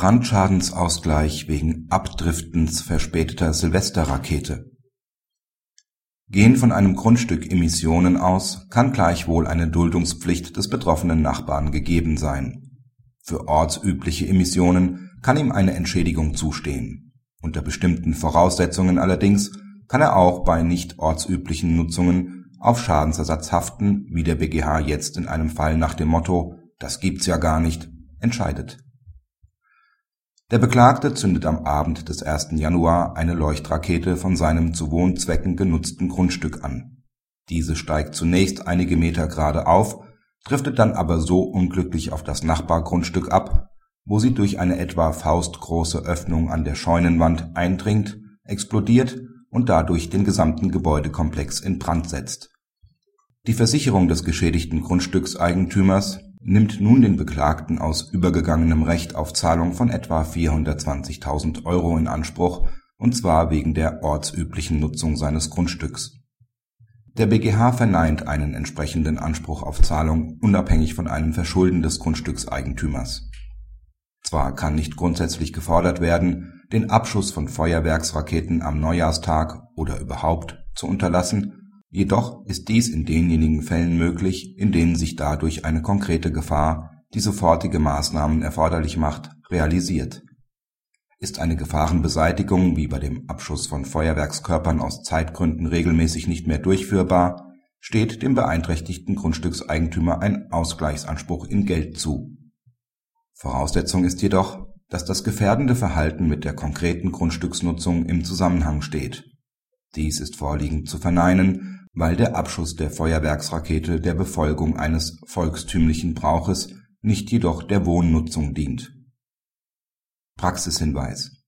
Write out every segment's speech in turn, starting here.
Brandschadensausgleich wegen Abdriftens verspäteter Silvesterrakete Gehen von einem Grundstück Emissionen aus, kann gleichwohl eine Duldungspflicht des betroffenen Nachbarn gegeben sein. Für ortsübliche Emissionen kann ihm eine Entschädigung zustehen. Unter bestimmten Voraussetzungen allerdings kann er auch bei nicht ortsüblichen Nutzungen auf Schadensersatz haften, wie der BGH jetzt in einem Fall nach dem Motto Das gibt's ja gar nicht entscheidet der Beklagte zündet am Abend des 1. Januar eine Leuchtrakete von seinem zu Wohnzwecken genutzten Grundstück an. Diese steigt zunächst einige Meter gerade auf, driftet dann aber so unglücklich auf das Nachbargrundstück ab, wo sie durch eine etwa faustgroße Öffnung an der Scheunenwand eindringt, explodiert und dadurch den gesamten Gebäudekomplex in Brand setzt. Die Versicherung des geschädigten Grundstückseigentümers nimmt nun den Beklagten aus übergegangenem Recht auf Zahlung von etwa 420.000 Euro in Anspruch, und zwar wegen der ortsüblichen Nutzung seines Grundstücks. Der BGH verneint einen entsprechenden Anspruch auf Zahlung unabhängig von einem Verschulden des Grundstückseigentümers. Zwar kann nicht grundsätzlich gefordert werden, den Abschuss von Feuerwerksraketen am Neujahrstag oder überhaupt zu unterlassen Jedoch ist dies in denjenigen Fällen möglich, in denen sich dadurch eine konkrete Gefahr, die sofortige Maßnahmen erforderlich macht, realisiert. Ist eine Gefahrenbeseitigung wie bei dem Abschuss von Feuerwerkskörpern aus Zeitgründen regelmäßig nicht mehr durchführbar, steht dem beeinträchtigten Grundstückseigentümer ein Ausgleichsanspruch in Geld zu. Voraussetzung ist jedoch, dass das gefährdende Verhalten mit der konkreten Grundstücksnutzung im Zusammenhang steht. Dies ist vorliegend zu verneinen weil der Abschuss der Feuerwerksrakete der Befolgung eines volkstümlichen Brauches, nicht jedoch der Wohnnutzung dient. Praxishinweis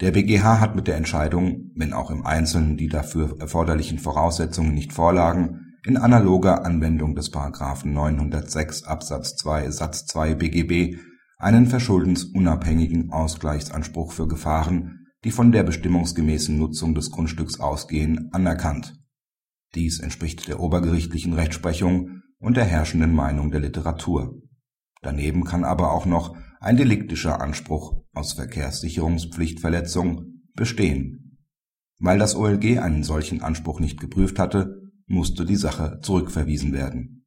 Der BGH hat mit der Entscheidung, wenn auch im Einzelnen die dafür erforderlichen Voraussetzungen nicht vorlagen, in analoger Anwendung des § 906 Absatz 2 Satz 2 BGB einen verschuldensunabhängigen Ausgleichsanspruch für Gefahren, die von der bestimmungsgemäßen Nutzung des Grundstücks ausgehen, anerkannt dies entspricht der obergerichtlichen Rechtsprechung und der herrschenden Meinung der Literatur. Daneben kann aber auch noch ein deliktischer Anspruch aus Verkehrssicherungspflichtverletzung bestehen. Weil das OLG einen solchen Anspruch nicht geprüft hatte, musste die Sache zurückverwiesen werden